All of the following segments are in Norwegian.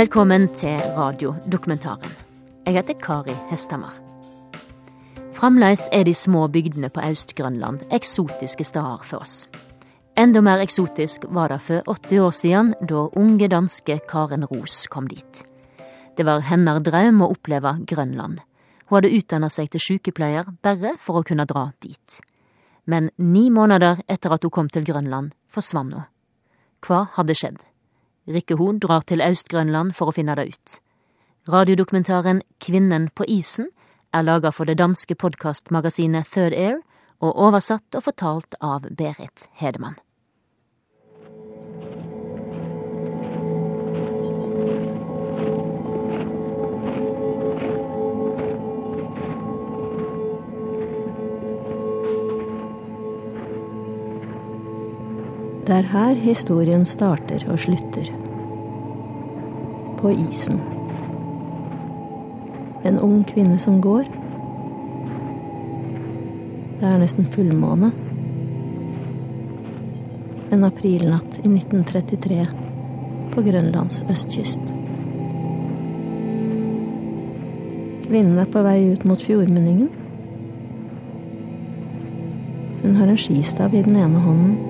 Velkommen til radiodokumentaren. Jeg heter Kari Hesthammer. Fremdeles er de små bygdene på Øst-Grønland eksotiske steder for oss. Enda mer eksotisk var det for 80 år siden, da unge danske Karen Ros kom dit. Det var hennes drøm å oppleve Grønland. Hun hadde utdanna seg til sykepleier bare for å kunne dra dit. Men ni måneder etter at hun kom til Grønland, forsvant hun. Hva hadde skjedd? Rikke Hoen drar til Øst-Grønland for å finne det ut. Radiodokumentaren Kvinnen på isen er laga for det danske podkastmagasinet Third Air og oversatt og fortalt av Berit Hedemann. Det er her historien starter og slutter. På isen. En ung kvinne som går. Det er nesten fullmåne. En aprilnatt i 1933 på Grønlands østkyst. Kvinnen er på vei ut mot fjordmunningen. Hun har en skistav i den ene hånden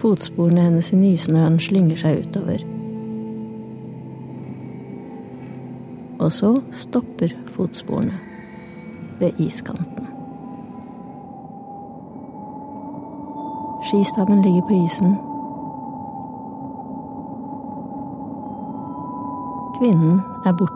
Fotsporene hennes i nysnøen slynger seg utover. Og så stopper fotsporene ved iskanten. Skistaben ligger på isen. Kvinnen er borte.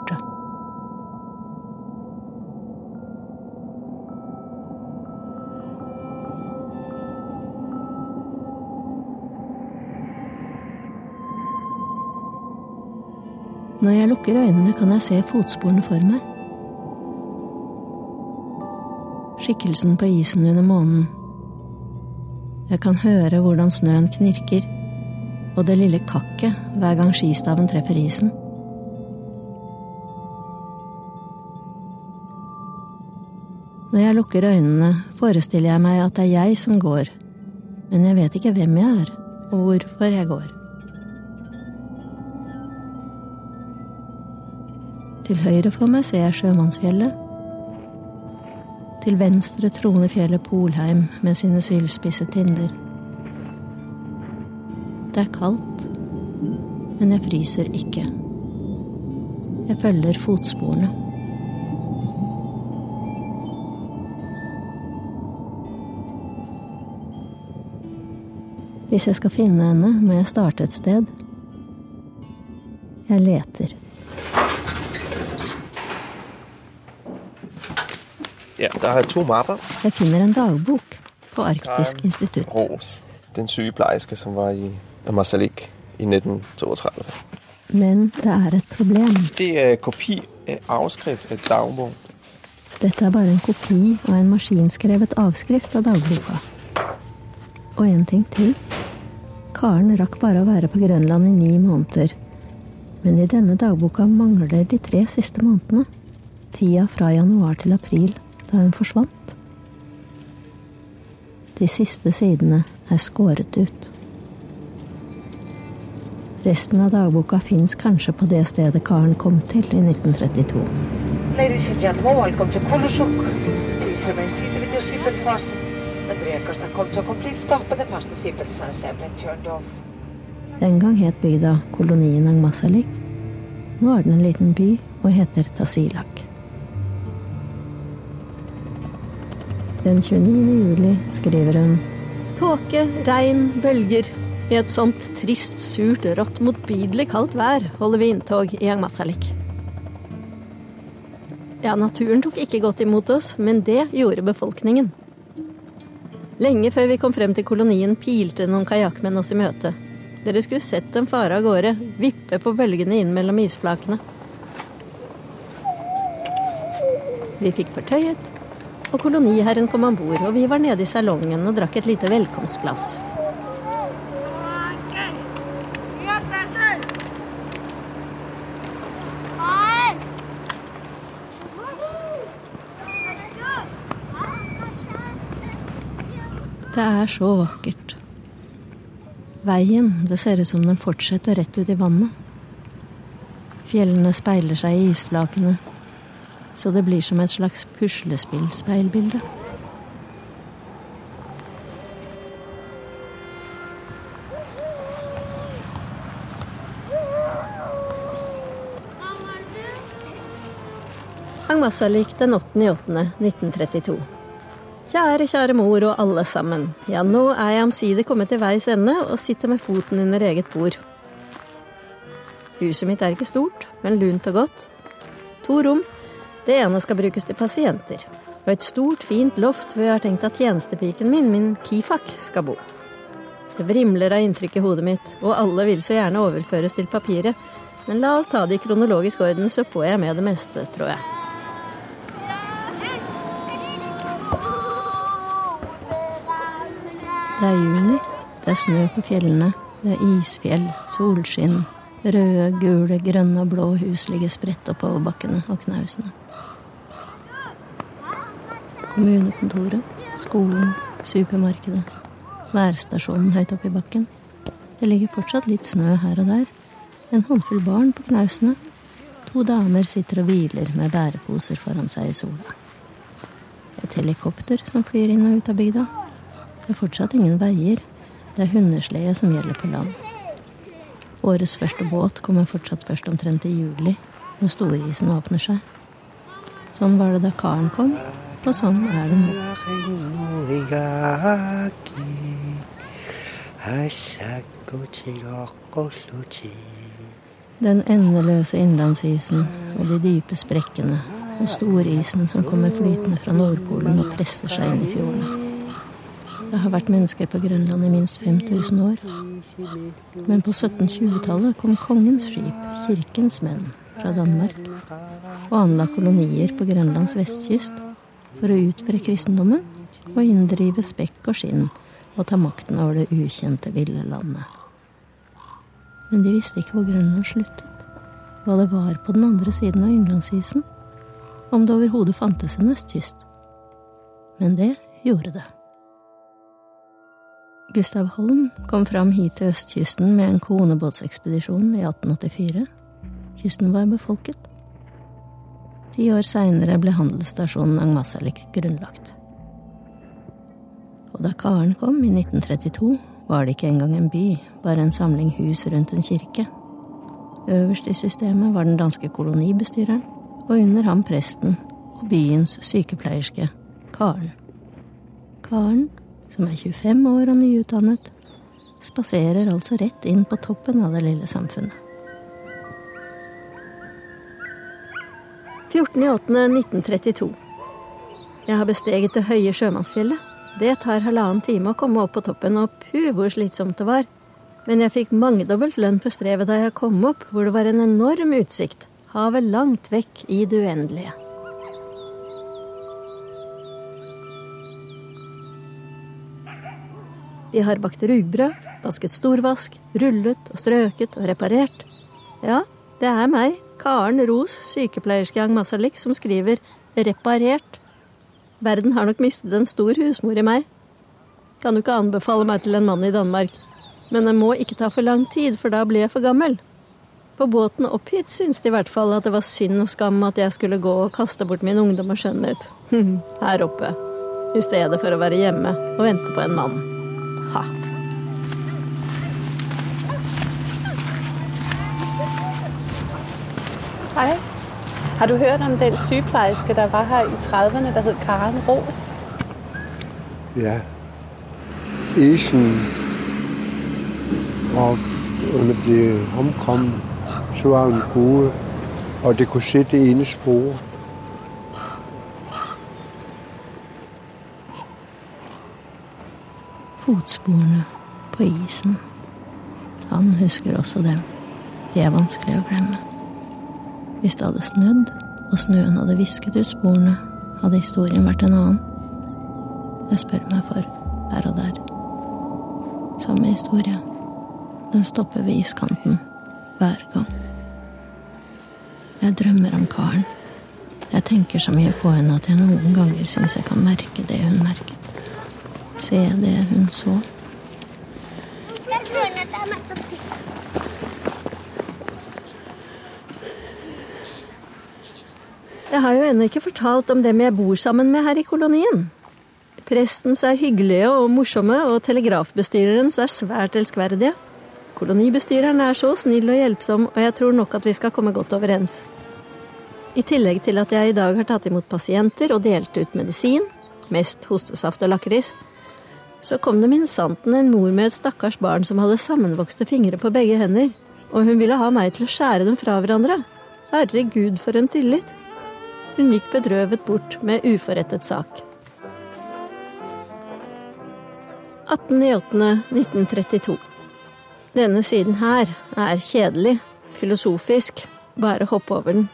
Lukker øynene, kan jeg se fotsporene for meg. Skikkelsen på isen under månen. Jeg kan høre hvordan snøen knirker, og det lille kakket hver gang skistaven treffer isen. Når jeg lukker øynene, forestiller jeg meg at det er jeg som går, men jeg vet ikke hvem jeg er, og hvorfor jeg går. Til høyre for meg ser jeg Sjømannsfjellet. Til venstre troner fjellet Polheim med sine sylspisse tinder. Det er kaldt, men jeg fryser ikke. Jeg følger fotsporene. Hvis jeg skal finne henne, må jeg starte et sted. Jeg leter. Ja, der er to mapper. Jeg finner en dagbok på Arktisk institutt. Ros, den sykepleierske som var i Amazalik i 1932. Men det er et problem. Det er kopi avskrift av dagbok. Dette er bare en kopi av en maskinskrevet avskrift av dagboka. Og en ting til. Karen rakk bare å være på Grønland i ni måneder. Men i denne dagboka mangler de tre siste månedene. Tida fra januar til april, da hun forsvant. De siste sidene er skåret ut. Resten av dagboka fins kanskje på det stedet Karen kom til i 1932. Ladies and gentlemen, welcome to Kulusuk. Please remain seated with your seatbelt fastened. The trackers have come to a complete stop and the fasten seatbelt signs have been turned off. Den gang het bygda kolonien Angmasalik. Nå er den en liten by og heter Tasilak. Den 29. juli skriver hun Tåke, regn, bølger. I et sånt trist, surt, rått, motbydelig kaldt vær holder vi inntog i Angmasalik. Ja, naturen tok ikke godt imot oss, men det gjorde befolkningen. Lenge før vi kom frem til kolonien, pilte noen kajakkmenn oss i møte. Dere skulle sett dem fare av gårde, vippe på bølgene inn mellom isflakene. Vi fikk fortøyet, og koloniherren kom om bord, og vi var nede i salongen og drakk et lite velkomstglass. Det er så vakkert. Veien, det ser ut som den fortsetter rett ut i vannet. Fjellene speiler seg i isflakene, så det blir som et slags puslespillspeilbilde. Angmasalik den 8.8.1932. Kjære, kjære mor og alle sammen. Ja, nå er jeg omsider kommet til veis ende og sitter med foten under eget bord. Huset mitt er ikke stort, men lunt og godt. To rom. Det ene skal brukes til pasienter. Og et stort, fint loft hvor jeg har tenkt at tjenestepiken min, min Kifak, skal bo. Det vrimler av inntrykk i hodet mitt, og alle vil så gjerne overføres til papiret. Men la oss ta det i kronologisk orden, så får jeg med det meste, tror jeg. Det er juni. Det er snø på fjellene. Det er isfjell, solskinn. Røde, gule, grønne og blå hus ligger spredt oppover bakkene og knausene. Kommunekontoret, skolen, supermarkedet, værstasjonen høyt oppe i bakken. Det ligger fortsatt litt snø her og der. En håndfull barn på knausene. To damer sitter og hviler med bæreposer foran seg i sola. Et helikopter som flyr inn og ut av bygda. Det er fortsatt ingen veier. Det er hundeslede som gjelder på land. Årets første båt kommer fortsatt først omtrent i juli, når storisen åpner seg. Sånn var det da karen kom, og sånn er det nå. Den endeløse innlandsisen og de dype sprekkene og storisen som kommer flytende fra Nordpolen og presser seg inn i fjordene. Det har vært mennesker på Grønland i minst 5000 år. Men på 1720-tallet kom kongens skip, kirkens menn, fra Danmark og anla kolonier på Grønlands vestkyst for å utbre kristendommen og inndrive spekk og skinn og ta makten over det ukjente, ville landet. Men de visste ikke hvor Grønland sluttet, hva det var på den andre siden av innlandsisen, om det overhodet fantes en østkyst. Men det gjorde det. Gustav Holm kom fram hit til østkysten med en konebåtsekspedisjon i 1884. Kysten var befolket. Ti år seinere ble handelsstasjonen Angmasalik grunnlagt. Og da Karen kom i 1932, var det ikke engang en by, bare en samling hus rundt en kirke. Øverst i systemet var den danske kolonibestyreren, og under ham presten og byens sykepleierske, Karen. Karen som er 25 år og nyutdannet, spaserer altså rett inn på toppen av det lille samfunnet. 14.8.1932. Jeg har besteget det høye sjømannsfjellet. Det tar halvannen time å komme opp på toppen, og puh, hvor slitsomt det var. Men jeg fikk mangedobbelt lønn for strevet da jeg kom opp, hvor det var en enorm utsikt. Havet langt vekk i det uendelige. Vi har bakt rugbrød, vasket storvask, rullet og strøket og reparert. Ja, det er meg, Karen Ros, sykepleierske Ang Masalik, som skriver 'reparert'. Verden har nok mistet en stor husmor i meg. Kan jo ikke anbefale meg til en mann i Danmark. Men det må ikke ta for lang tid, for da blir jeg for gammel. På båten opp hit syntes de i hvert fall at det var synd og skam at jeg skulle gå og kaste bort min ungdom og skjønnhet. Her oppe. I stedet for å være hjemme og vente på en mann Hej. Har du hørt om den sygeplejerske, der var her i 30'erne, der hed Karen Ros? Ja. Isen og hun blev omkommet, så var hun gode, og det kunne se det ene spor. Fotsporene på isen. Han husker også dem. De er vanskelig å glemme. Hvis det hadde snødd, og snøen hadde visket ut sporene, hadde historien vært en annen. Jeg spør meg for her og der. Samme historie. Den stopper ved iskanten hver gang. Jeg drømmer om karen. Jeg tenker så mye på henne at jeg noen ganger syns jeg kan merke det hun merket se det hun så. Jeg har jo ennå ikke fortalt om dem jeg bor sammen med her i kolonien. Prestens er hyggelige og morsomme, og telegrafbestyrerens er svært elskverdige. Kolonibestyreren er så snill og hjelpsom, og jeg tror nok at vi skal komme godt overens. I tillegg til at jeg i dag har tatt imot pasienter og delt ut medisin, mest hostesaft og lakris, så kom det min santen en mor med et stakkars barn som hadde sammenvokste fingre på begge hender, og hun ville ha meg til å skjære dem fra hverandre. Herregud, for en tillit. Hun gikk bedrøvet bort med uforrettet sak. 18.8.1932. Denne siden her er kjedelig, filosofisk, bare hopp over den.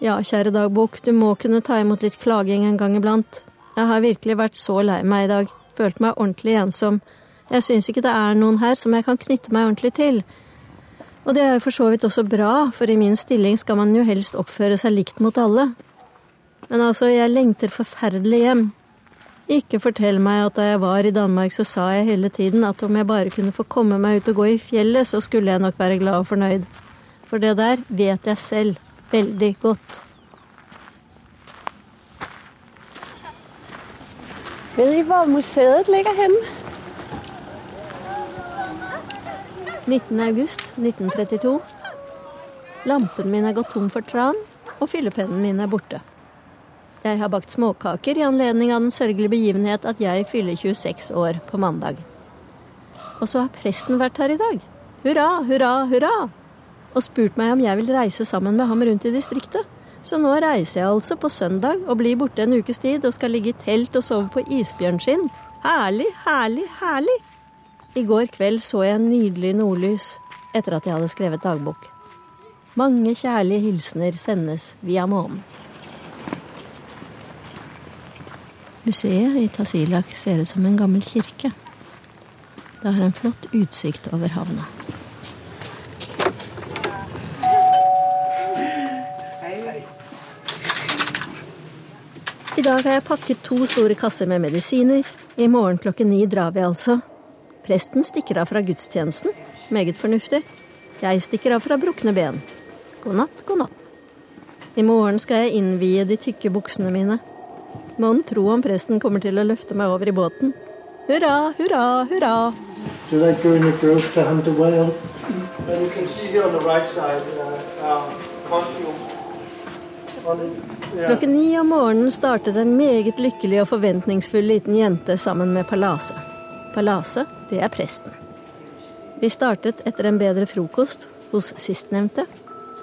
Ja, kjære dagbok, du må kunne ta imot litt klaging en gang iblant. Jeg har virkelig vært så lei meg i dag, følt meg ordentlig ensom. Jeg syns ikke det er noen her som jeg kan knytte meg ordentlig til. Og det er jo for så vidt også bra, for i min stilling skal man jo helst oppføre seg likt mot alle. Men altså, jeg lengter forferdelig hjem. Ikke fortell meg at da jeg var i Danmark, så sa jeg hele tiden at om jeg bare kunne få komme meg ut og gå i fjellet, så skulle jeg nok være glad og fornøyd. For det der vet jeg selv veldig godt. Ved I, hvor museet ligger henne? 19. august 1932. Lampen min er gått tom for tran, og fyllepennen min er borte. Jeg har bakt småkaker i anledning av den sørgelige begivenhet at jeg fyller 26 år på mandag. Og så har presten vært her i dag. Hurra, hurra, hurra! Og spurt meg om jeg vil reise sammen med ham rundt i distriktet. Så nå reiser jeg altså på søndag og blir borte en ukes tid og skal ligge i telt og sove på isbjørnskinn. Herlig, herlig, herlig! I går kveld så jeg en nydelig nordlys etter at jeg hadde skrevet dagbok. Mange kjærlige hilsener sendes via månen. Museet i Tasilak ser ut som en gammel kirke. Det har en flott utsikt over havna. I dag har jeg pakket to store kasser med medisiner. I morgen klokken ni drar vi altså. Presten stikker av fra gudstjenesten. Meget fornuftig. Jeg stikker av fra brukne ben. God natt, god natt. I morgen skal jeg innvie de tykke buksene mine. Mon tro om presten kommer til å løfte meg over i båten. Hurra, hurra, hurra. Do they go in the to hunt the whale? And you can see here on the right side, uh, our costume. Klokken ni om morgenen startet en meget lykkelig og forventningsfull liten jente sammen med Palase. Palase, det er presten. Vi startet etter en bedre frokost hos sistnevnte.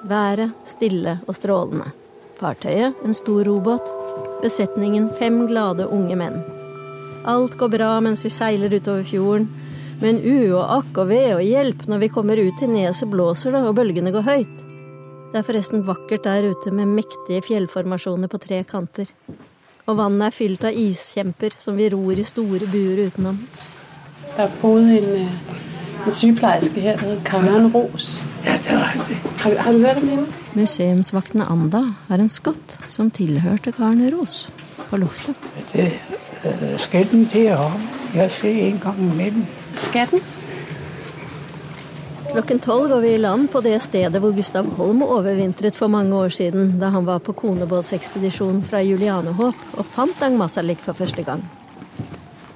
Været stille og strålende. Fartøyet en stor robåt. Besetningen fem glade unge menn. Alt går bra mens vi seiler utover fjorden. Men u og akk og ve og hjelp, når vi kommer ut til neset blåser det og bølgene går høyt. Det er forresten vakkert der ute med mektige fjellformasjoner på tre kanter. Og vannet er fylt av iskjemper som vi ror i store buer utenom. Der boede en, øh, en sygeplejerske her, der hed Karen Ros. Ja, det er rigtigt. Har, du- har du hørt om hende? Museumsvakten Anda har en skatt som tilhørte Karen Ros på loftet. Det øh, skatten deroppe. Jeg ser en gang imellem. Skatten? Klokken tolv går vi i land på det stedet hvor Gustav Holm overvintret for mange år siden, da han var på konebåtsekspedisjon fra Julianehåp og fant Dang Masalik for første gang.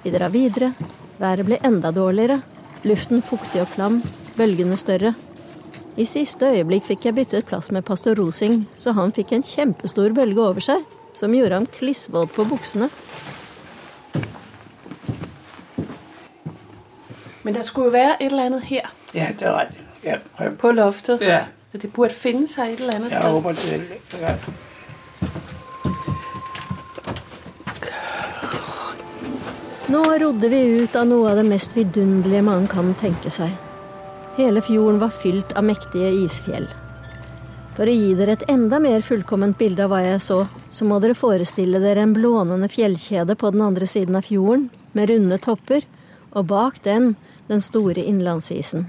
Vi drar videre. Været ble enda dårligere. Luften fuktig og klam. Bølgene større. I siste øyeblikk fikk jeg byttet plass med pastor Rosing, så han fikk en kjempestor bølge over seg, som gjorde ham klissvåt på buksene. Men der skulle jo være et eller annet her Ja, det er rett. Ja, på loftet. ja, Så det burde finne seg et eller annet sted. jeg håper det. Ja. Nå rodde vi ut av noe av det mest vidunderlige man kan tenke seg. Hele fjorden var fylt av mektige isfjell. For å gi dere et enda mer fullkomment bilde av hva jeg så, så må dere forestille dere en blånende fjellkjede på den andre siden av fjorden, med runde topper, og bak den den store innlandsisen.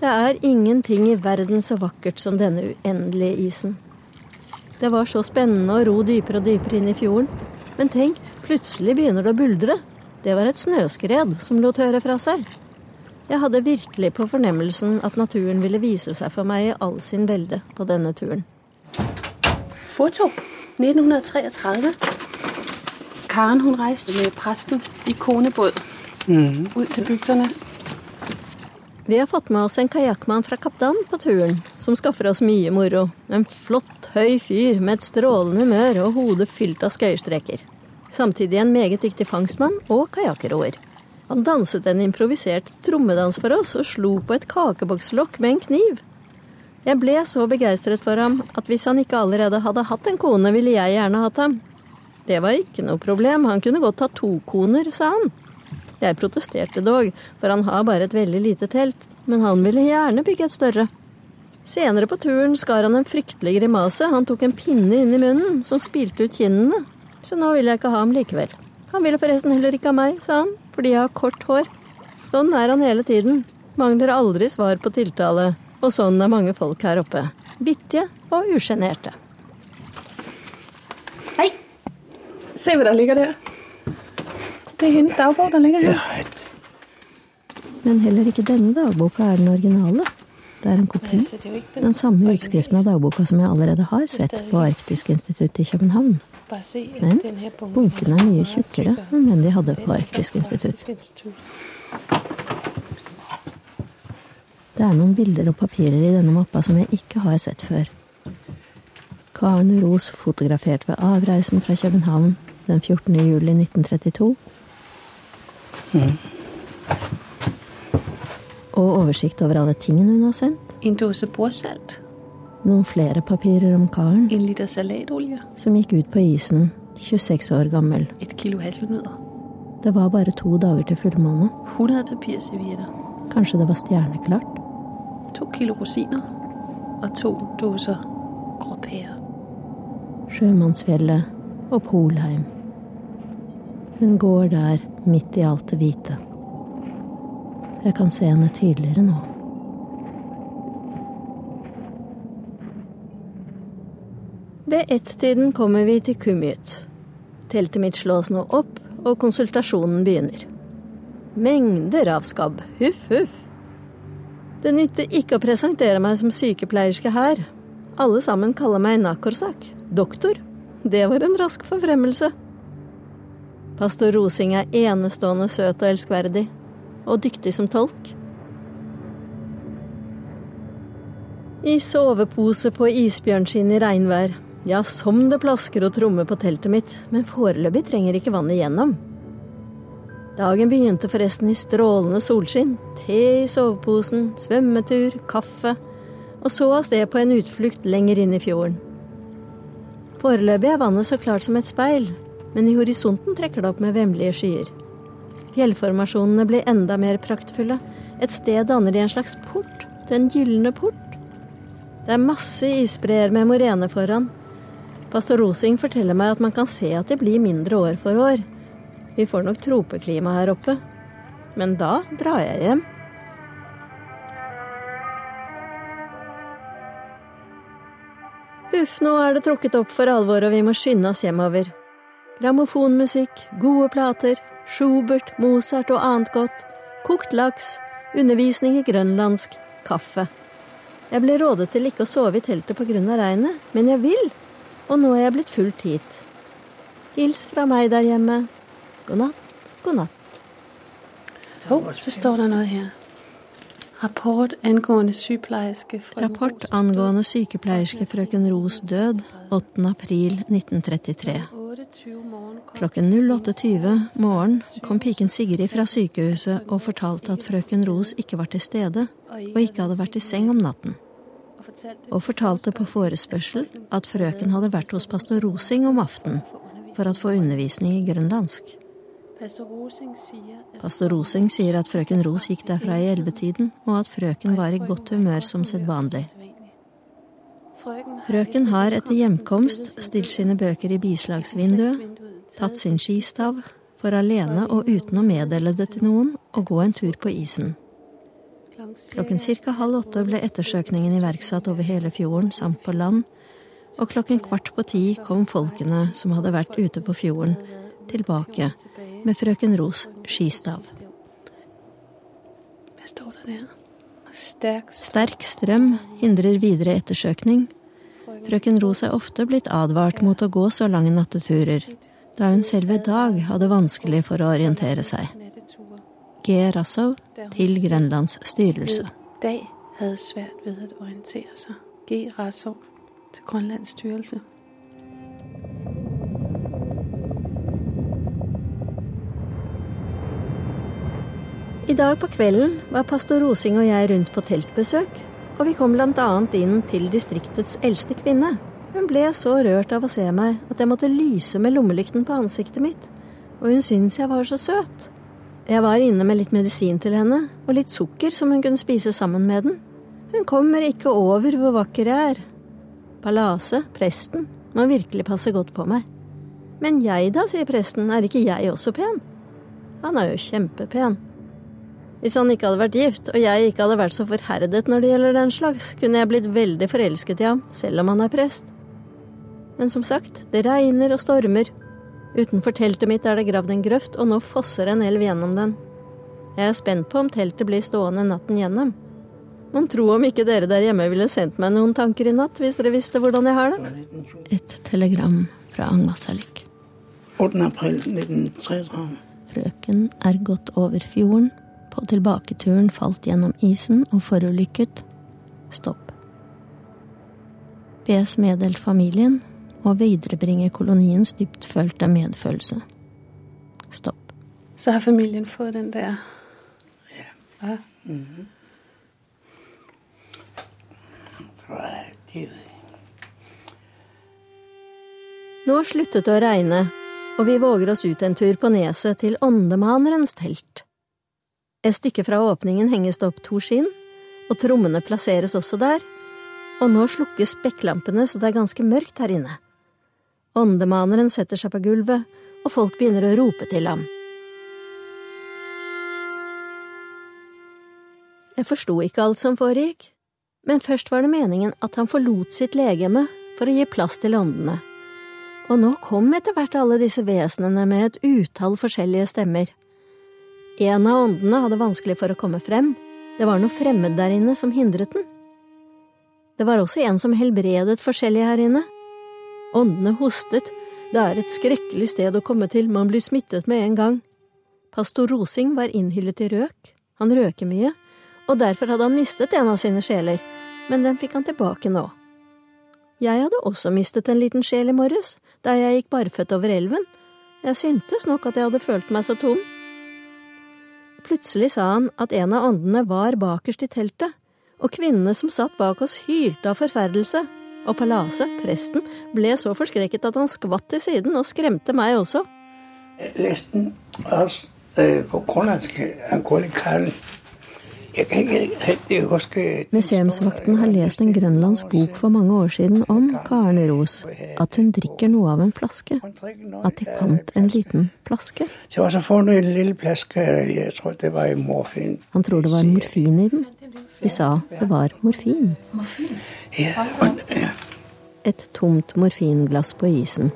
Det er ingenting i verden så vakkert som denne uendelige isen. Det var så spennende å ro dypere og dypere inn i fjorden. Men tenk, plutselig begynner det å buldre. Det var et snøskred som lot høre fra seg. Jeg hadde virkelig på fornemmelsen at naturen ville vise seg for meg i all sin velde på denne turen. Foto 1933. Karen hun reiste med presten i konebåd ut til bygdene. Vi har fått med oss en kajakkmann fra Kapdan på turen, som skaffer oss mye moro. En flott, høy fyr med et strålende humør og hodet fylt av skøyestreker. Samtidig en meget dyktig fangstmann og kajakkroer. Han danset en improvisert trommedans for oss og slo på et kakebokslokk med en kniv. Jeg ble så begeistret for ham at hvis han ikke allerede hadde hatt en kone, ville jeg gjerne hatt ham. Det var ikke noe problem, han kunne godt ha to koner, sa han. Jeg protesterte dog, for han har bare et veldig lite telt, men han ville gjerne bygge et større. Senere på turen skar han en fryktelig grimase, han tok en pinne inn i munnen som spilte ut kinnene, så nå vil jeg ikke ha ham likevel. Han ville forresten heller ikke ha meg, sa han, fordi jeg har kort hår. Sånn er han hele tiden, mangler aldri svar på tiltale, og sånn er mange folk her oppe. Bittige og usjenerte. Hei! Se hva der ligger der. Det er hennes dagbok Den ligger er et Men heller ikke denne dagboka er den originale. Det er en kopi. Den samme utskriften av dagboka som jeg allerede har sett på Arktisk institutt i København. Men bunkene bunken er mye tjukkere enn den de hadde på Arktisk institutt. Det er noen bilder og papirer i denne mappa som jeg ikke har sett før. Karen Ros fotografert ved avreisen fra København den 14. juli 1932. Og oversikt over alle tingene hun har sendt. En dose bordsalt. Noen flere papirer om karen En liter salatolje. som gikk ut på isen, 26 år gammel. Et kilo hasselnødder. Det var bare to dager til fullmåne. 100 papirservietter. Kanskje det var stjerneklart. To kilo rosiner. Og to doser gråpærer. Sjømannsfjellet og Polheim. Hun går der midt i alt det hvite. Jeg kan se henne tydeligere nå. Ved ett-tiden kommer vi til Kumyt. Teltet mitt slås nå opp, og konsultasjonen begynner. Mengder av skabb. Huff, huff. Det nytter ikke å presentere meg som sykepleierske her. Alle sammen kaller meg Nakorsak, doktor. Det var en rask forfremmelse. Pastor Rosing er enestående søt og elskverdig, og dyktig som tolk. I sovepose på isbjørnskinn i regnvær. Ja, som det plasker og trommer på teltet mitt, men foreløpig trenger ikke vannet gjennom. Dagen begynte forresten i strålende solskinn. Te i soveposen, svømmetur, kaffe, og så av sted på en utflukt lenger inn i fjorden. Foreløpig er vannet så klart som et speil, men i horisonten trekker det opp med vemmelige skyer. Fjellformasjonene blir enda mer praktfulle. Et sted danner de en slags port, den gylne port. Det er masse isbreer med morene foran. Pastor Rosing forteller meg at man kan se at det blir mindre år for år. Vi får nok tropeklima her oppe. Men da drar jeg hjem. Huff, nå er det trukket opp for alvor, og vi må skynde oss hjemover. Grammofonmusikk, gode plater, Schubert, Mozart og annet godt, kokt laks, undervisning i grønlandsk, kaffe. Jeg ble rådet til ikke å sove i teltet av regnet, men jeg vil, og nå er jeg blitt fulgt hit. Hils fra meg der hjemme. God natt, god natt. Oh, så står det noe her. Rapport angående sykepleierske Rapport angående sykepleierske frøken Ros død 8. april 1933. 28 morgen kom Klokken 08.20 morgen kom piken Sigrid fra sykehuset og fortalte at frøken Ros ikke var til stede og ikke hadde vært i seng om natten. og fortalte på forespørsel at frøken hadde vært hos pastor Rosing om aftenen for å få undervisning i grønlandsk. Pastor Rosing sier at frøken Ros gikk derfra i ellevetiden, og at frøken var i godt humør som sedvanlig. Frøken har etter hjemkomst stilt sine bøker i bislagsvinduet, tatt sin skistav, for alene og uten å meddele det til noen, å gå en tur på isen. Klokken ca. halv åtte ble ettersøkningen iverksatt over hele fjorden samt på land, og klokken kvart på ti kom folkene som hadde vært ute på fjorden, tilbake med frøken Ros skistav. Sterk strøm hindrer videre ettersøkning. Frøken Ros er ofte blitt advart mot å gå så lange natteturer, da hun selv i dag hadde vanskelig for å orientere seg. G. Rassov til Grenlands styrelse. dag havde svært ved at orientere sig. G. Rassov til Grønlands styrelse. I dag på kvelden var pastor Rosing og jeg rundt på teltbesøk, og vi kom annet inn til distriktets eldste kvinne. Hun ble så rørt av å se meg at jeg måtte lyse med lommelykten på ansiktet mitt, og hun syntes jeg var så søt. Jeg var inne med litt medisin til henne, og litt sukker som hun kunne spise sammen med den. Hun kommer ikke over hvor vakker jeg er. Palase, presten, må virkelig passe godt på meg. Men jeg da, sier presten, er ikke jeg også pen? Han er jo kjempepen. Hvis han ikke hadde vært gift, og jeg ikke hadde vært så forherdet når det gjelder den slags, kunne jeg blitt veldig forelsket i ham, selv om han er prest. Men som sagt, det regner og stormer. Utenfor teltet mitt er det gravd en grøft, og nå fosser en elv gjennom den. Jeg er spent på om teltet blir stående natten gjennom. Mon tro om ikke dere der hjemme ville sendt meg noen tanker i natt, hvis dere visste hvordan jeg har det? Et telegram fra Angmasalik. 8. april 1933. Frøken er gått over fjorden. På tilbaketuren falt gjennom isen og forulykket. Stopp. Bes meddelt familien og viderebringe koloniens dyptfølte medfølelse. Stopp. Så har familien fått den der. Ja. ja. Mm -hmm. Nå sluttet det å regne, og vi våger oss ut en tur på neset til åndemanerens telt. Et stykke fra åpningen henges det opp to skinn, og trommene plasseres også der, og nå slukkes spekklampene så det er ganske mørkt her inne. Åndemaneren setter seg på gulvet, og folk begynner å rope til ham. Jeg forsto ikke alt som foregikk, men først var det meningen at han forlot sitt legeme for å gi plass til åndene. Og nå kom etter hvert alle disse vesenene med et utall forskjellige stemmer. En av åndene hadde vanskelig for å komme frem, det var noe fremmed der inne som hindret den. Det var også en som helbredet forskjellige her inne. Åndene hostet, det er et skrekkelig sted å komme til, man blir smittet med en gang. Pastor Rosing var innhyllet i røk, han røker mye, og derfor hadde han mistet en av sine sjeler, men den fikk han tilbake nå. Jeg hadde også mistet en liten sjel i morges, da jeg gikk barføtt over elven. Jeg syntes nok at jeg hadde følt meg så tom. Plutselig sa han at en av åndene var bakerst i teltet, og kvinnene som satt bak oss hylte av forferdelse, og Palase, presten, ble så forskrekket at han skvatt til siden og skremte meg også. også øh. Museumsvakten har lest en grønlandsk bok for mange år siden om Karen Ros, at hun drikker noe av en flaske, at de fant en liten flaske. Så var så fundet en lille flaske, jeg tror det var i morfin. Han tror det var morfin i den. De sa det var morfin. Et tomt morfinglass på isen.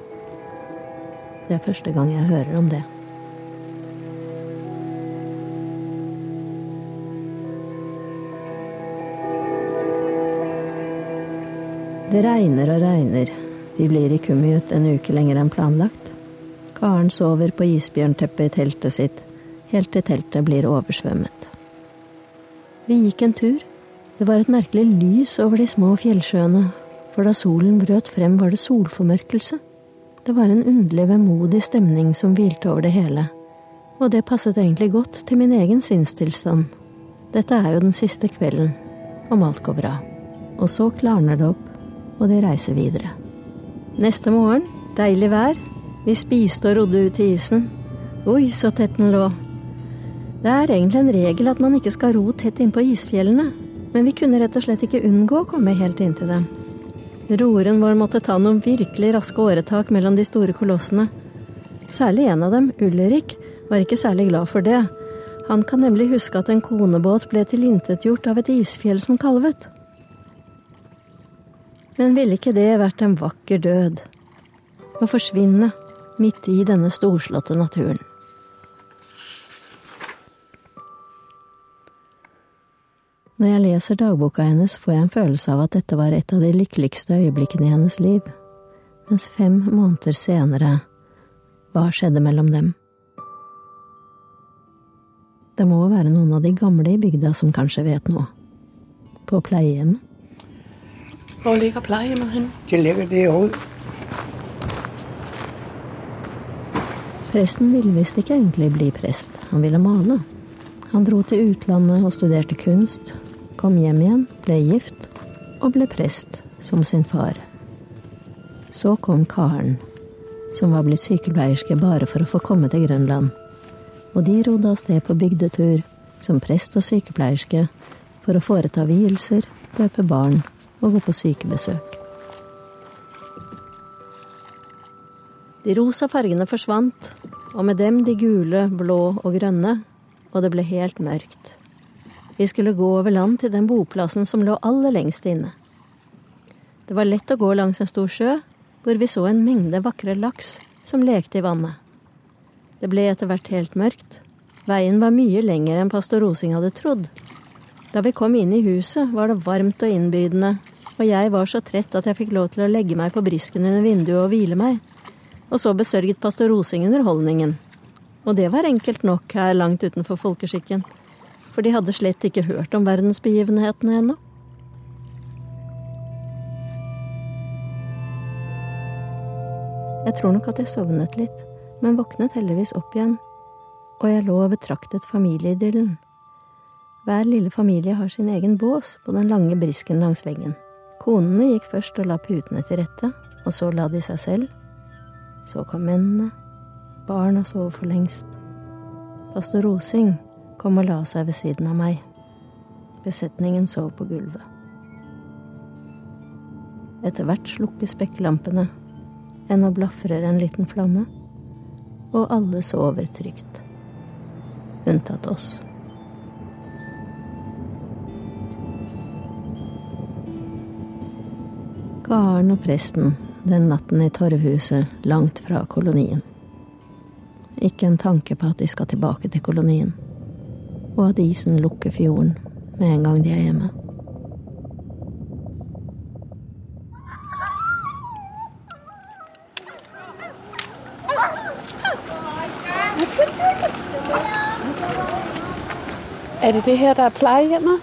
Det er første gang jeg hører om det. Det regner og regner. De blir i Kummiut en uke lenger enn planlagt. Karen sover på isbjørnteppet i teltet sitt, helt til teltet blir oversvømmet. Vi gikk en tur. Det var et merkelig lys over de små fjellsjøene, for da solen brøt frem var det solformørkelse. Det var en underlig vemodig stemning som hvilte over det hele, og det passet egentlig godt til min egen sinnstilstand. Dette er jo den siste kvelden, om alt går bra. Og så klarner det opp, og de reiser videre. Neste morgen, deilig vær, vi spiste og rodde ut i isen. Oi, så tett den lå. Det er egentlig en regel at man ikke skal ro tett innpå isfjellene, men vi kunne rett og slett ikke unngå å komme helt inntil dem. Roeren vår måtte ta noen virkelig raske åretak mellom de store kolossene. Særlig en av dem, Ulrik, var ikke særlig glad for det. Han kan nemlig huske at en konebåt ble tilintetgjort av et isfjell som kalvet. Men ville ikke det vært en vakker død? Å forsvinne midt i denne storslåtte naturen. Når jeg leser dagboka hennes, får jeg en følelse av at dette var et av de lykkeligste øyeblikkene i hennes liv. Mens fem måneder senere, hva skjedde mellom dem? Det må være noen av de gamle i bygda som kanskje vet noe. På pleiehjemmet. Hvor ligger pleiehjemmet hen? Det ligger derude. Presten ville visst ikke egentlig bli prest, han ville male. Han dro til utlandet og studerte kunst, kom hjem igjen, ble gift og ble prest, som sin far. Så kom Karen, som var blitt sykepleierske bare for å få komme til Grønland. Og de rodde av sted på bygdetur, som prest og sykepleierske, for å foreta vielser, døpe barn og gå på sykebesøk. De rosa fargene forsvant, og med dem de gule, blå og grønne, og det ble helt mørkt. Vi skulle gå over land til den boplassen som lå aller lengst inne. Det var lett å gå langs en stor sjø, hvor vi så en mengde vakre laks som lekte i vannet. Det ble etter hvert helt mørkt. Veien var mye lengre enn pastor Rosing hadde trodd. Da vi kom inn i huset, var det varmt og innbydende, og jeg var så trett at jeg fikk lov til å legge meg på brisken under vinduet og hvile meg. Og så besørget pastor Rosing underholdningen. Og det var enkelt nok her langt utenfor folkeskikken, for de hadde slett ikke hørt om verdensbegivenhetene ennå. Jeg tror nok at jeg sovnet litt, men våknet heldigvis opp igjen, og jeg lå og betraktet familieidyllen. Hver lille familie har sin egen bås på den lange brisken langs veggen. Konene gikk først og la putene til rette, og så la de seg selv. Så kom mennene, Barna sov for lengst. Pastor Rosing kom og la seg ved siden av meg. Besetningen sov på gulvet. Etter hvert slukker spekklampene, ennå blafrer en liten flamme, og alle sover trygt. Unntatt oss. Karen og presten den natten i torvhuset langt fra kolonien. Ikke en tanke på at de skal tilbake til kolonien, og at isen lukker fjorden med en gang de er hjemme. Er det det her, der er plejehjemmet?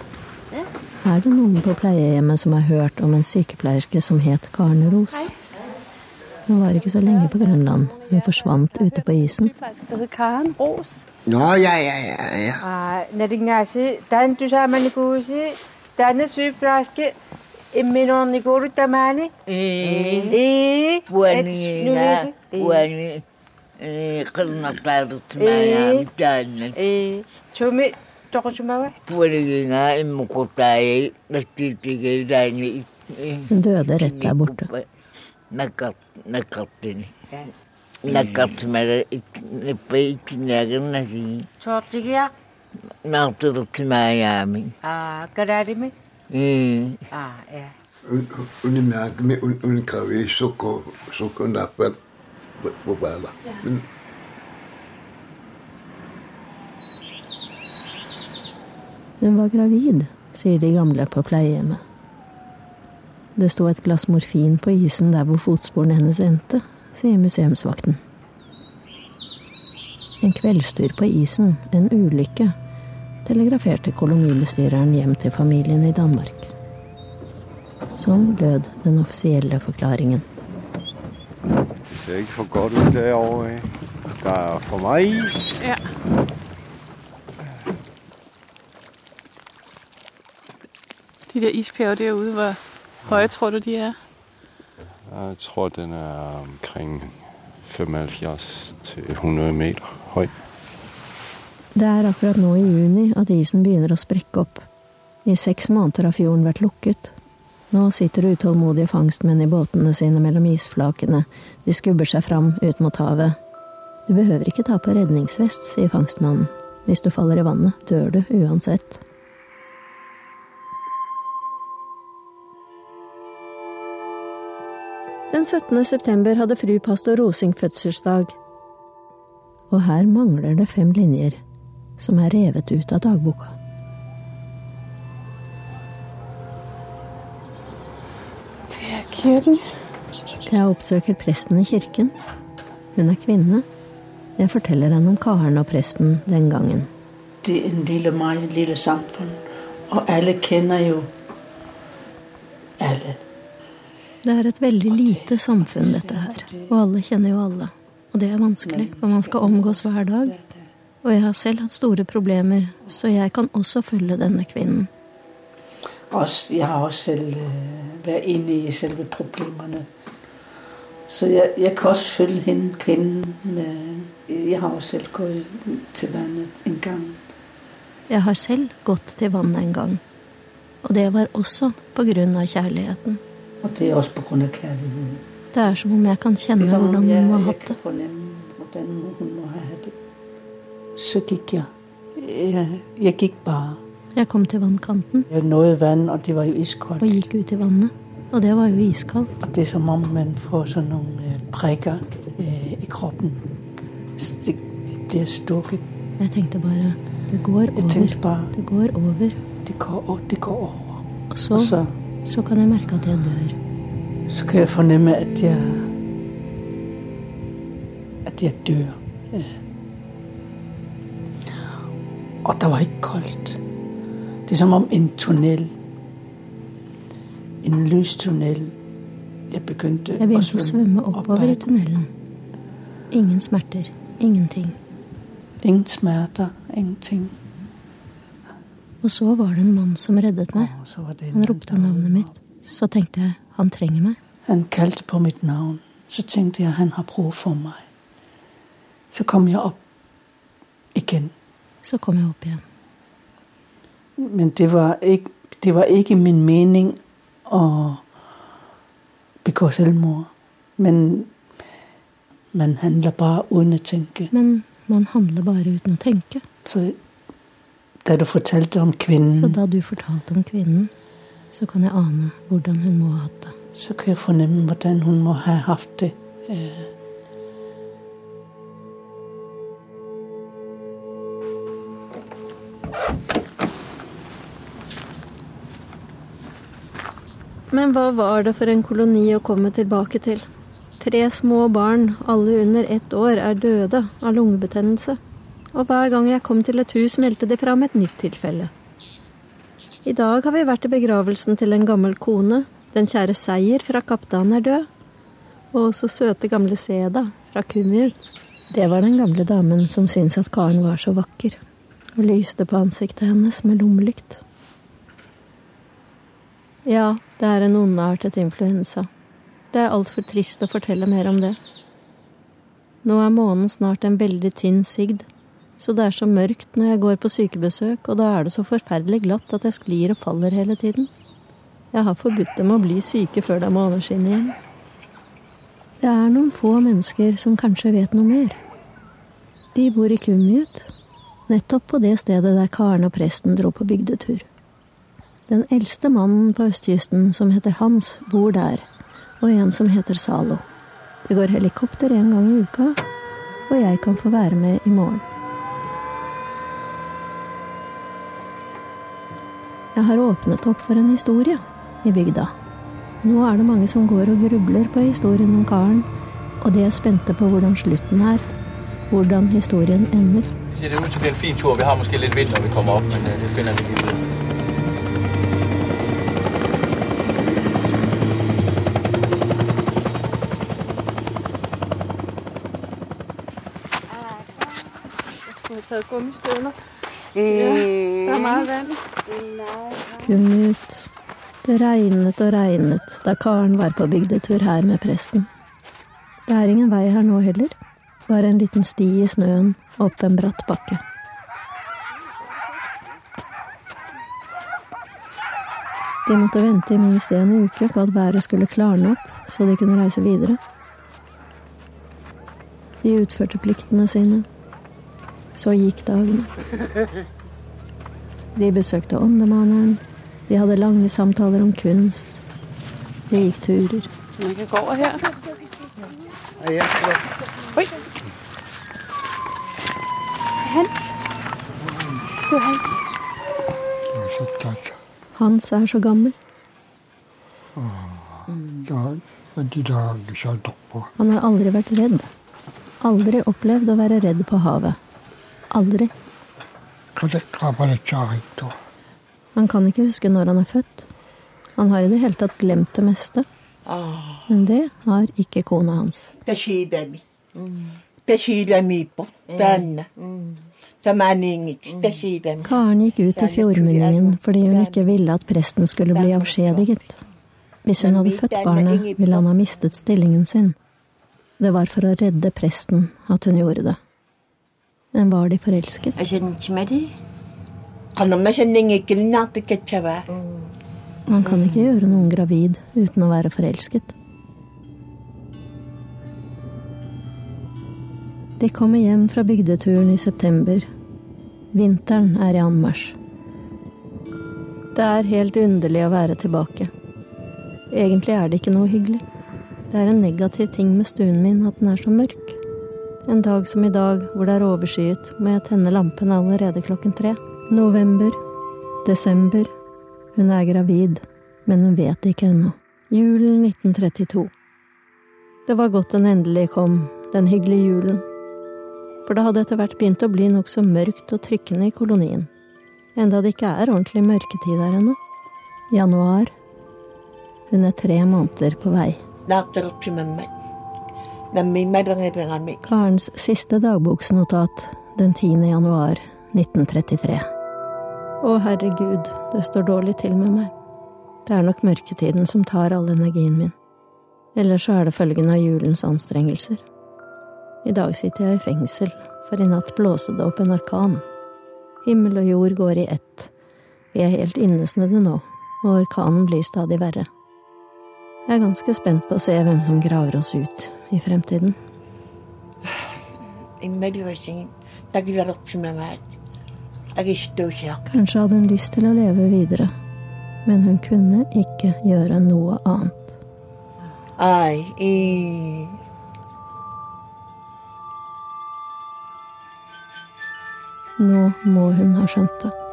Er det noen på pleiehjemmet som har hørt om en sykepleierske som het Karen Ros? Hun var ikke så lenge på Grønland. Hun forsvant ute på isen. Karen Ros. Nå, ja, ja, ja. ja. Naringasi, tantu samanikuusi, tänne syyflaske, emme nonni tamani. Eh, puaniina, puani, qirnaqtaarutmaaya taannan. Tumi, toqosumawa? Puaniinga immuqutaai, lattiitigeidaani. Hun døde rett der borte. Nakartini. Nakartimara nippa itinagannasi. Soortigia? Naarturutimaayaamin. Ah, kararimi? Ee. Ah, ja. Unimerkelig unnkravet sukker, sukkernappen på balla. Men Hun var gravid, sier de gamle på pleiehjemmet. Det sto et glass morfin på isen der hvor fotsporene hennes endte, sier museumsvakten. En kveldstur på isen, en ulykke, telegraferte kolonibestyreren hjem til familien i Danmark. Sånn lød den offisielle forklaringen. det ser ikke for godt ut derovre. over det er for meg is. Ja. De der isbjerge derude, hvor høye tror du, de er? Jeg tror, den er omkring 75 til 100 meter høy. Det er akkurat nå i juni at isen begynner å sprekke opp. I seks måneder har fjorden vært lukket. Nå sitter utålmodige fangstmenn i båtene sine mellom isflakene. De skubber seg fram ut mot havet. Du behøver ikke ta på redningsvest, sier fangstmannen. Hvis du faller i vannet, dør du uansett. Den 17. september hadde fru pastor Rosing fødselsdag. Og her mangler det fem linjer, som er revet ut av dagboka. Det er ikke. Jeg oppsøker presten i kirken. Hun er kvinne. Jeg forteller henne om karen og presten den gangen. Det er en lille av meg, et lille samfunn. Og alle kjenner jo det er et veldig lite samfunn, dette her. Og alle kjenner jo alle. Og det er vanskelig, for man skal omgås hver dag. Og jeg har selv hatt store problemer, så jeg kan også følge denne kvinnen. Jeg har også selv vært inne i selve problemerne. Så jeg, jeg kan også følge henne, kvinnen. Med, jeg har også selv gått til vannet en gang. Jeg har selv gått til vannet en gang. Og det var også på grunn av kjærligheten. Og det er også på grunn av kjærligheten. Det er som om jeg kan kjenne Det er som om hvordan hun må ha hatt det. hvordan hun må ha hatt det. Så gikk jeg. Jeg, jeg gikk bare. Jeg kom til vannkanten Jeg nådde vann, og det var jo iskaldt. og gikk ut i vannet. Og det var jo iskaldt. Og det er som om man får sånn noen eh, prikker eh, i kroppen. Det blir stukket. Jeg tenkte bare det går over. bare Det går over. det går, det går over. Og så, Og så, så kan jeg merke at jeg dør. så kan jeg fornemme at jeg at jeg dør. Ja. Og det var ikke koldt. Det er som om en tunnel. En lys tunnel. Jeg begynte Jeg begynte å svømme oppover i tunnelen. Ingen smerter. Ingenting. Ingen smerter, ingenting. Og så var det en mann som reddet meg. Han ropte navnet mitt. Så tenkte jeg han trenger meg. Han kalte på mitt navn. Så tenkte jeg han har brug for meg. Så kom jeg opp igjen. Så kom jeg opp igjen. Men det var ikke, det var ikke min mening å begå selvmord. Men man handler bare uten å tenke. Men man handler bare uten å tenke. Så da du fortalte om kvinnen. Så da du fortalte om kvinnen, så kan jeg ane hvordan hun må ha hatt det. så kan jeg fornemme hvordan hun må ha hatt det. Eh, Men hva var det for en koloni å komme tilbake til? Tre små barn, alle under ett år, er døde av lungebetennelse. Og hver gang jeg kom til et hus, meldte de fram et nytt tilfelle. I dag har vi vært i begravelsen til en gammel kone. Den kjære Seier fra Kaptein er død. Og så søte gamle Seda fra Kummiut. Det var den gamle damen som syntes at Karen var så vakker, og lyste på ansiktet hennes med lommelykt. Ja, det er en ondartet influensa. Det er altfor trist å fortelle mer om det. Nå er månen snart en veldig tynn sigd, så det er så mørkt når jeg går på sykebesøk, og da er det så forferdelig glatt at jeg sklir og faller hele tiden. Jeg har forbudt dem å bli syke før de må overskinne igjen. Det er noen få mennesker som kanskje vet noe mer. De bor i Kumjut, nettopp på det stedet der Karen og presten dro på bygdetur. Den eldste mannen på østkysten, som heter Hans, bor der, og en som heter Zalo. Det går helikopter en gang i uka, og jeg kan få være med i morgen. Jeg har åpnet opp for en historie i bygda. Nå er det mange som går og grubler på historien om karen, og de er spente på hvordan slutten er, hvordan historien ender. Det ser det ud til å bli en fin tur. Vi har måske litt vind, når vi kommer opp, men øh, det finner vi. Jeg skulle have taget gummistøvler. Ja, er meget vand. Kummiut. Det regnet og regnet da Karen var på bygdetur her med presten. Det er ingen vei her nå heller, bare en liten sti i snøen opp en bratt bakke. De måtte vente i minst en uke på at været skulle klarne opp, så de kunne reise videre. De utførte pliktene sine. Så gikk dagene. De besøkte åndemaneren. De hadde lange samtaler om kunst. De gikk turer. Man kan gå over her. Oi. Hans. Du, Hans. Hans er så gammel. Han har aldri vært redd. Aldri opplevd å være redd på havet. Aldri. Han kan ikke huske når han er født. Han har i det hele tatt glemt det meste. Men det har ikke kona hans. Inget. Spesielami. Karen gikk ut i fjordmunningen fordi hun ikke ville at presten skulle bli avskjediget. Hvis hun hadde født barnet, ville han ha mistet stillingen sin. Det var for å redde presten at hun gjorde det. Men var de forelsket? Man kan ikke gjøre noen gravid uten å være forelsket. De kommer hjem fra bygdeturen i september. Vinteren er i anmarsj. Det er helt underlig å være tilbake. Egentlig er det ikke noe hyggelig. Det er en negativ ting med stuen min at den er så mørk. En dag som i dag, hvor det er overskyet, må jeg tenne lampen allerede klokken tre. November. Desember. Hun er gravid, men hun vet det ikke ennå. Julen 1932. Det var godt den endelig kom, den hyggelige julen. For det hadde etter hvert begynt å bli nokså mørkt og trykkende i kolonien. Enda det ikke er ordentlig mørketid der ennå. Januar. Hun er tre måneder på vei. Karens siste dagboksnotat den 10. januar 1933. Å, herregud, det står dårlig til med meg. Det er nok mørketiden som tar all energien min. Eller så er det følgen av julens anstrengelser. I dag sitter jeg i fengsel, for i natt blåste det opp en orkan. Himmel og jord går i ett. Vi er helt innesnødde nå, og orkanen blir stadig verre. Jeg er ganske spent på å se hvem som graver oss ut i fremtiden. Kanskje hadde hun lyst til å leve videre, men hun kunne ikke gjøre noe annet. Nå må hun ha skjønt det.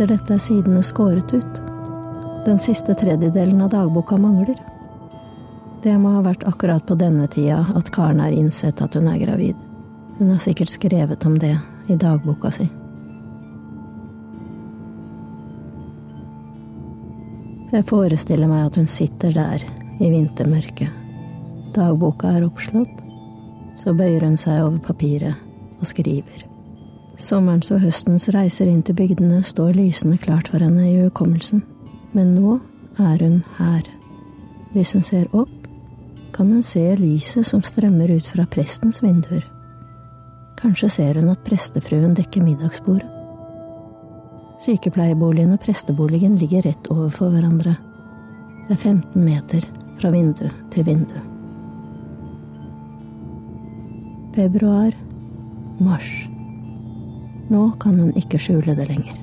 Etter dette er sidene skåret ut. Den siste tredjedelen av dagboka mangler. Det må ha vært akkurat på denne tida at Karen har innsett at hun er gravid. Hun har sikkert skrevet om det i dagboka si. Jeg forestiller meg at hun sitter der i vintermørket. Dagboka er oppslått. Så bøyer hun seg over papiret og skriver. Sommerens og høstens reiser inn til bygdene står lysende klart for henne i hukommelsen. Men nå er hun her. Hvis hun ser opp, kan hun se lyset som strømmer ut fra prestens vinduer. Kanskje ser hun at prestefruen dekker middagsbordet. Sykepleierboligen og presteboligen ligger rett overfor hverandre. Det er 15 meter fra vindu til vindu. Februar, mars. Nå kan hun ikke skjule det lenger.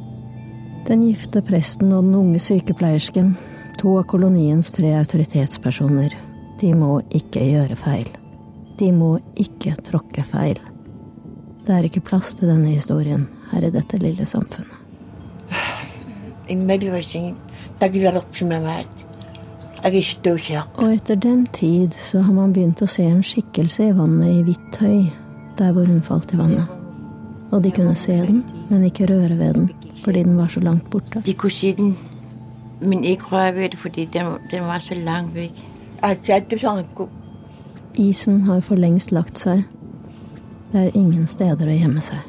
Den gifte presten og den unge sykepleiersken, to av koloniens tre autoritetspersoner, de må ikke gjøre feil. De må ikke tråkke feil. Det er ikke plass til denne historien her i dette lille samfunnet. Og etter den tid så har man begynt å se en skikkelse i vannet i hvitt tøy, der hvor hun falt i vannet. Og de kunne se den, men ikke røre ved den, fordi den var så langt borte. De kunne se den, men ikke røre ved det, fordi den, den var så langt vekk. Isen har for lengst lagt seg. Det er ingen steder å gjemme seg.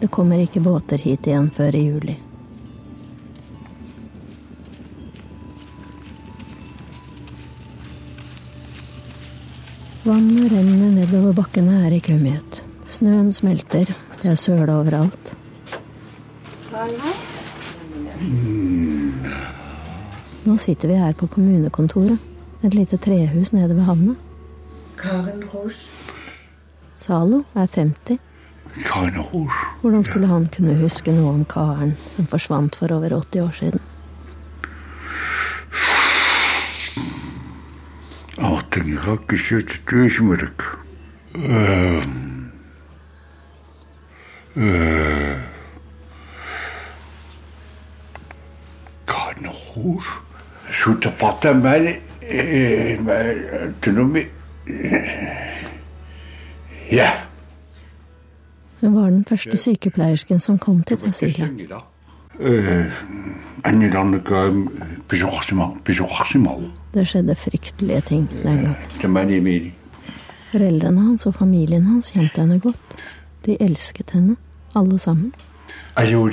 Det kommer ikke båter hit igjen før i juli. Vannet renner nedover bakkene her i Kummiut. Snøen smelter. Det er søle overalt. Nå sitter vi her på kommunekontoret. Et lite trehus nede ved havna. Karen Rouge. Zalo er 50. Karen Rouge. Hvordan skulle han kunne huske noe om Karen som forsvant for over 80 år siden? Arting rakk ikke til tusenmørk. Uh balik. Eh, Tenomi. Ja. Hun var den første sykepleiersken som kom til Tasilat. Annelande. Det skjedde fryktelige ting den gangen. Foreldrene hans og familien hans kjente henne godt. De elsket henne, alle sammen. Altså.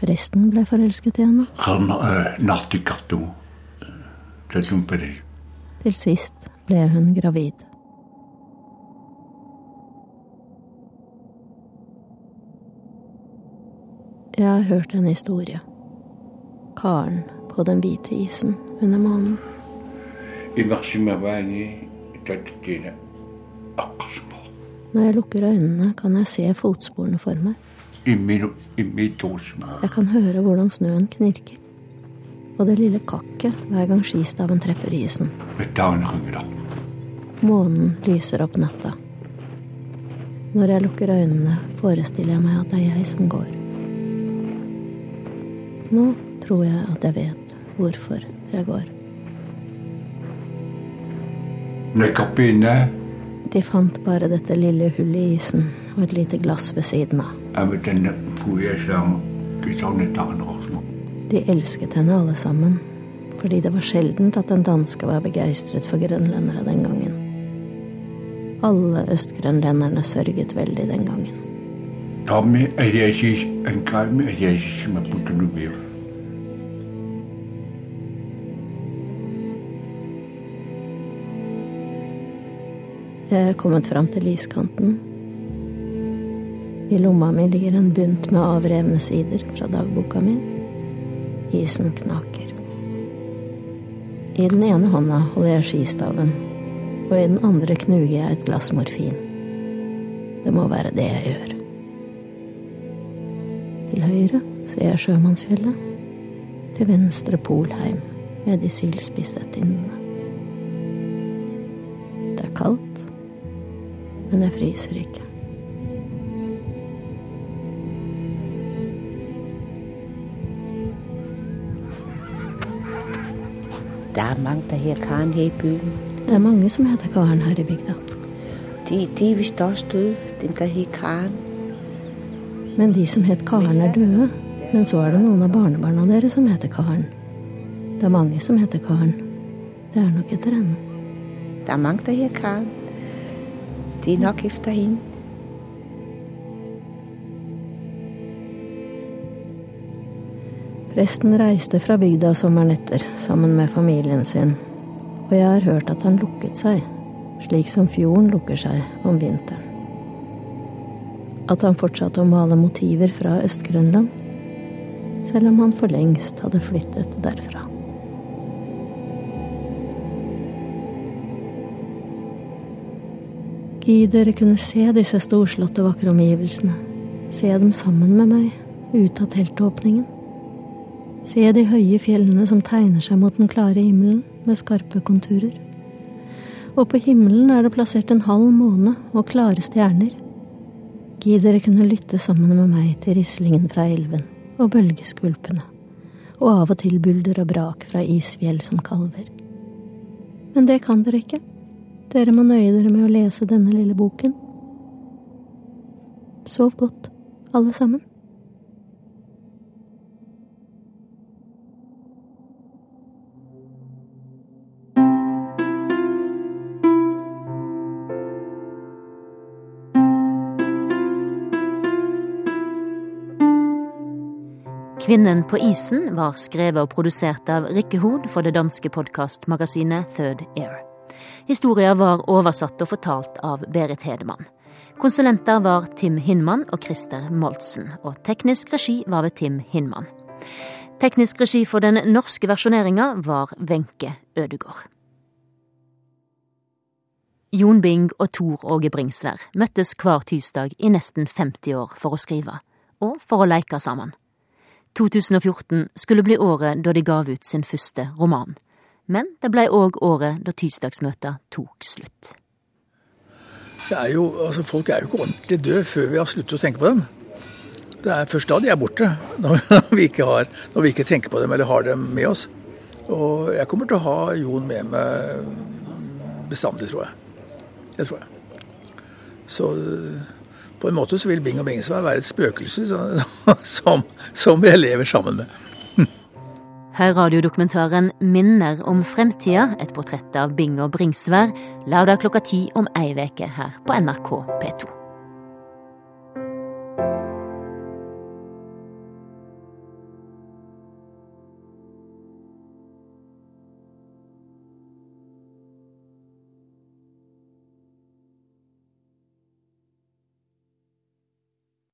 Presten ble forelsket i henne. Belæser. Til sist ble hun gravid. Jeg har hørt en historie. Karen på den hvite isen under månen. Når jeg lukker øynene, kan jeg se fotsporene for meg. Jeg kan høre hvordan snøen knirker. Og det lille kakket hver gang skistaven treffer isen. Månen lyser opp natta. Når jeg lukker øynene, forestiller jeg meg at det er jeg som går. Nå tror jeg at jeg vet hvorfor jeg går. De fant bare dette lille hullet i isen og et lite glass ved siden av. De elsket henne alle sammen, fordi det var sjeldent at en danske var begeistret for grønlendere den gangen. Alle østgrønlenderne sørget veldig den gangen. Jeg er kommet fram til iskanten. I lomma mi ligger en bunt med avrevne sider fra dagboka mi. Isen knaker. I den ene hånda holder jeg skistaven, og i den andre knuger jeg et glass morfin. Det må være det jeg gjør. Til høyre ser jeg Sjømannsfjellet. Til venstre Polheim med de sylspisse tindene. Men jeg fryser ikke. Det er mange, der her Karen her i byen. Det er mange som heter Karen her i bygda. De, de er visst også døde, de der her Karen. Men de som het Karen, er døde. Men så er det noen av barnebarna deres som heter Karen. Det er mange som heter Karen. Det er nok etter henne. Det er mange, der her Karen. Nok efter hende. Presten reiste fra bygda sommeren etter sammen med familien sin, og jeg har hørt at han lukket seg, slik som fjorden lukker seg om vinteren. At han fortsatte å male motiver fra Øst-Grønland, selv om han for lengst hadde flyttet derfra. Gi dere kunne se disse storslåtte, vakre omgivelsene. Se dem sammen med meg, ut av teltåpningen. Se de høye fjellene som tegner seg mot den klare himmelen med skarpe konturer. Og på himmelen er det plassert en halv måne og klare stjerner. Gi dere kunne lytte sammen med meg til rislingen fra elven og bølgeskvulpene, og av og til bulder og brak fra isfjell som kalver. Men det kan dere ikke. Dere må nøye dere med å lese denne lille boken. Sov godt, alle sammen. Kvinnen på isen var skrevet og produsert av Rikke Hod for det danske podkastmagasinet Third Air. Historia var oversatt og fortalt av Berit Hedemann. Konsulenter var Tim Hinman og Christer Moltsen, og teknisk regi var ved Tim Hinman. Teknisk regi for den norske versjoneringa var Wenche Ødegård. Jon Bing og Tor Åge Bringsvær møttes hver tirsdag i nesten 50 år for å skrive, og for å leke sammen. 2014 skulle bli året da de gav ut sin første roman. Men det ble òg året da tirsdagsmøta tok slutt. Er jo, altså Folk er jo ikke ordentlig døde før vi har sluttet å tenke på dem. Det er først da de er borte, når vi har, når vi ikke tenker på dem eller har dem med oss. Og jeg kommer til å ha Jon med meg bestandig, tror jeg. Det tror jeg. Så på en måte så vil Bing og Bringsvær være et spøkelse som, som jeg lever sammen med. Hør radiodokumentaren 'Minner om fremtida', et portrett av Bing og Bringsvær, lørdag klokka ti om ei uke her på NRK P2.